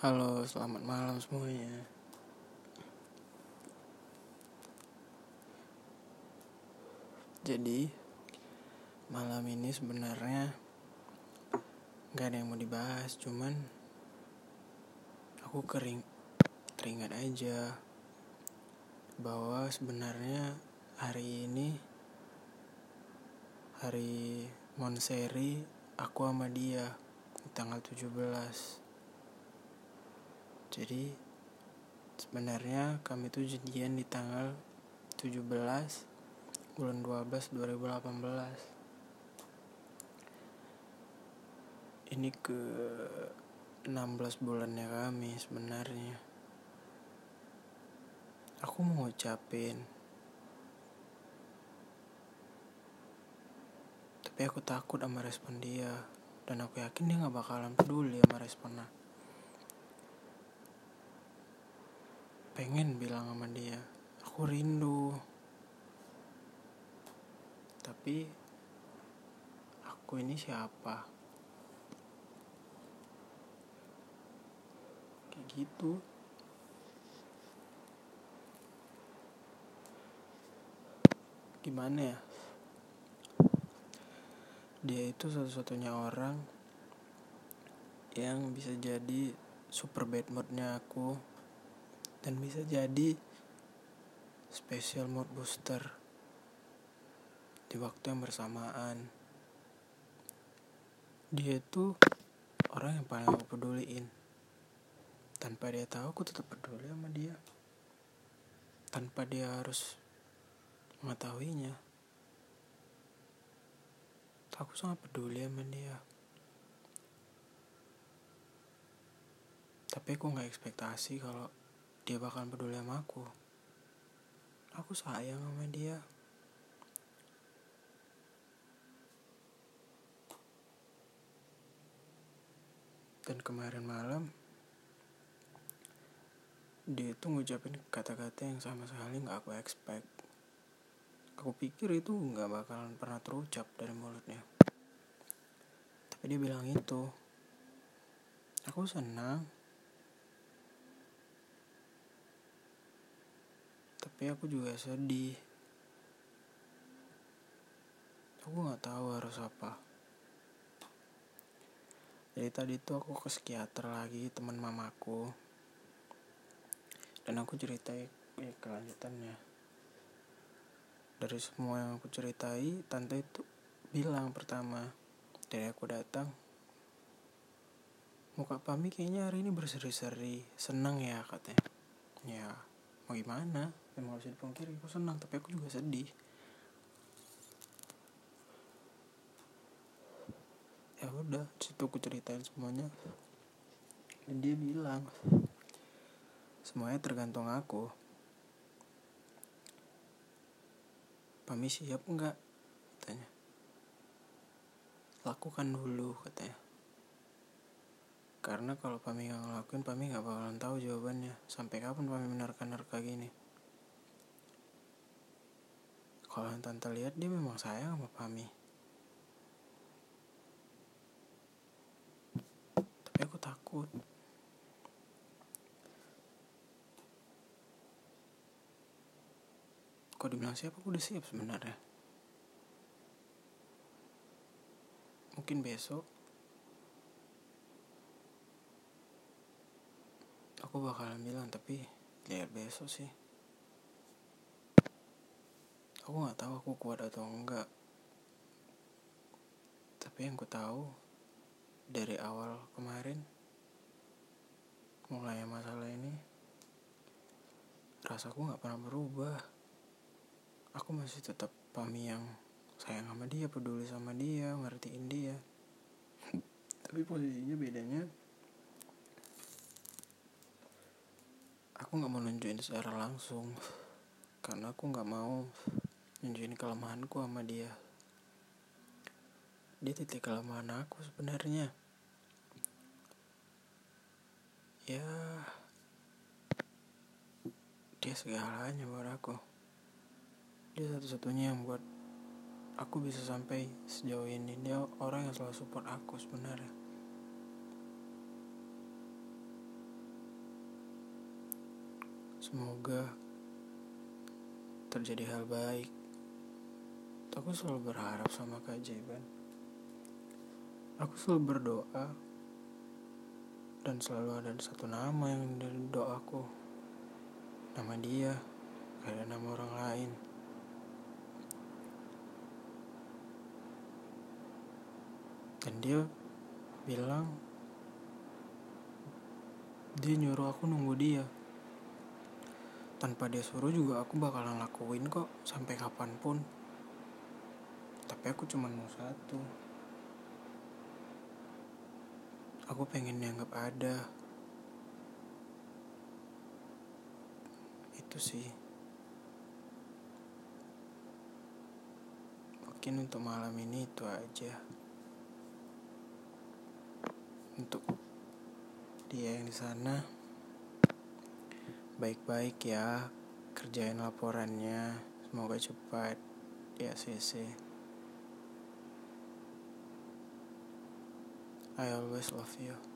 Halo, selamat malam semuanya. Jadi, malam ini sebenarnya nggak ada yang mau dibahas, cuman aku kering teringat aja bahwa sebenarnya hari ini hari Monseri aku sama dia tanggal 17 jadi sebenarnya kami tuh jadian di tanggal 17 bulan 12 2018 ini ke 16 bulannya kami sebenarnya. Aku mau ngucapin. Tapi aku takut sama respon dia. Dan aku yakin dia gak bakalan peduli sama responnya pengen bilang sama dia aku rindu. Tapi aku ini siapa? Kayak gitu. Gimana ya? Dia itu satu-satunya orang yang bisa jadi super bad moodnya aku dan bisa jadi special mood booster di waktu yang bersamaan. Dia itu orang yang paling aku peduliin. Tanpa dia tahu aku tetap peduli sama dia. Tanpa dia harus mengetahuinya. Aku sangat peduli sama dia. Tapi aku nggak ekspektasi kalau dia bakal peduli sama aku. Aku sayang sama dia. Dan kemarin malam dia itu ngucapin kata-kata yang sama sekali nggak aku expect. Aku pikir itu nggak bakalan pernah terucap dari mulutnya. Tapi dia bilang itu aku senang tapi aku juga sedih. Aku nggak tahu harus apa. Jadi tadi tuh aku ke psikiater lagi teman mamaku. Dan aku ceritain ya, kelanjutannya. Dari semua yang aku ceritai tante itu bilang pertama dari aku datang muka Pami kayaknya hari ini berseri-seri senang ya katanya. Ya mau gimana? Emang harus dipungkiri aku senang tapi aku juga sedih. Ya udah situ aku ceritain semuanya. Dan dia bilang semuanya tergantung aku. Pami siap enggak katanya. Lakukan dulu katanya karena kalau Pami nggak ngelakuin Pami nggak bakalan tahu jawabannya. Sampai kapan Pami menerka-nerka gini? Kalau yang tante lihat dia memang sayang sama Pami. Tapi aku takut. Kok dibilang siapa aku udah siap sebenarnya. Mungkin besok aku bakalan bilang tapi lihat besok sih. Aku nggak tahu aku kuat atau enggak tapi yang ku tahu dari awal kemarin mulai masalah ini rasaku nggak pernah berubah. Aku masih tetap pami yang sayang sama dia peduli sama dia ngertiin dia. Tapi posisinya bedanya aku nggak mau nunjukin secara langsung karena aku nggak mau nunjukin kelemahanku sama dia. Dia titik kelemahan aku sebenarnya. Ya dia segalanya buat aku. Dia satu-satunya yang buat aku bisa sampai sejauh ini. Dia orang yang selalu support aku sebenarnya semoga terjadi hal baik. Aku selalu berharap sama keajaiban. Aku selalu berdoa dan selalu ada satu nama yang dari doaku. Nama dia gak nama orang lain. Dan dia bilang dia nyuruh aku nunggu dia tanpa dia suruh juga aku bakalan lakuin kok sampai kapan pun. Tapi aku cuma mau satu. Aku pengen dianggap ada. Itu sih. Mungkin untuk malam ini itu aja. Untuk dia yang di sana baik-baik ya kerjain laporannya. Semoga cepat. Di ACC I always love you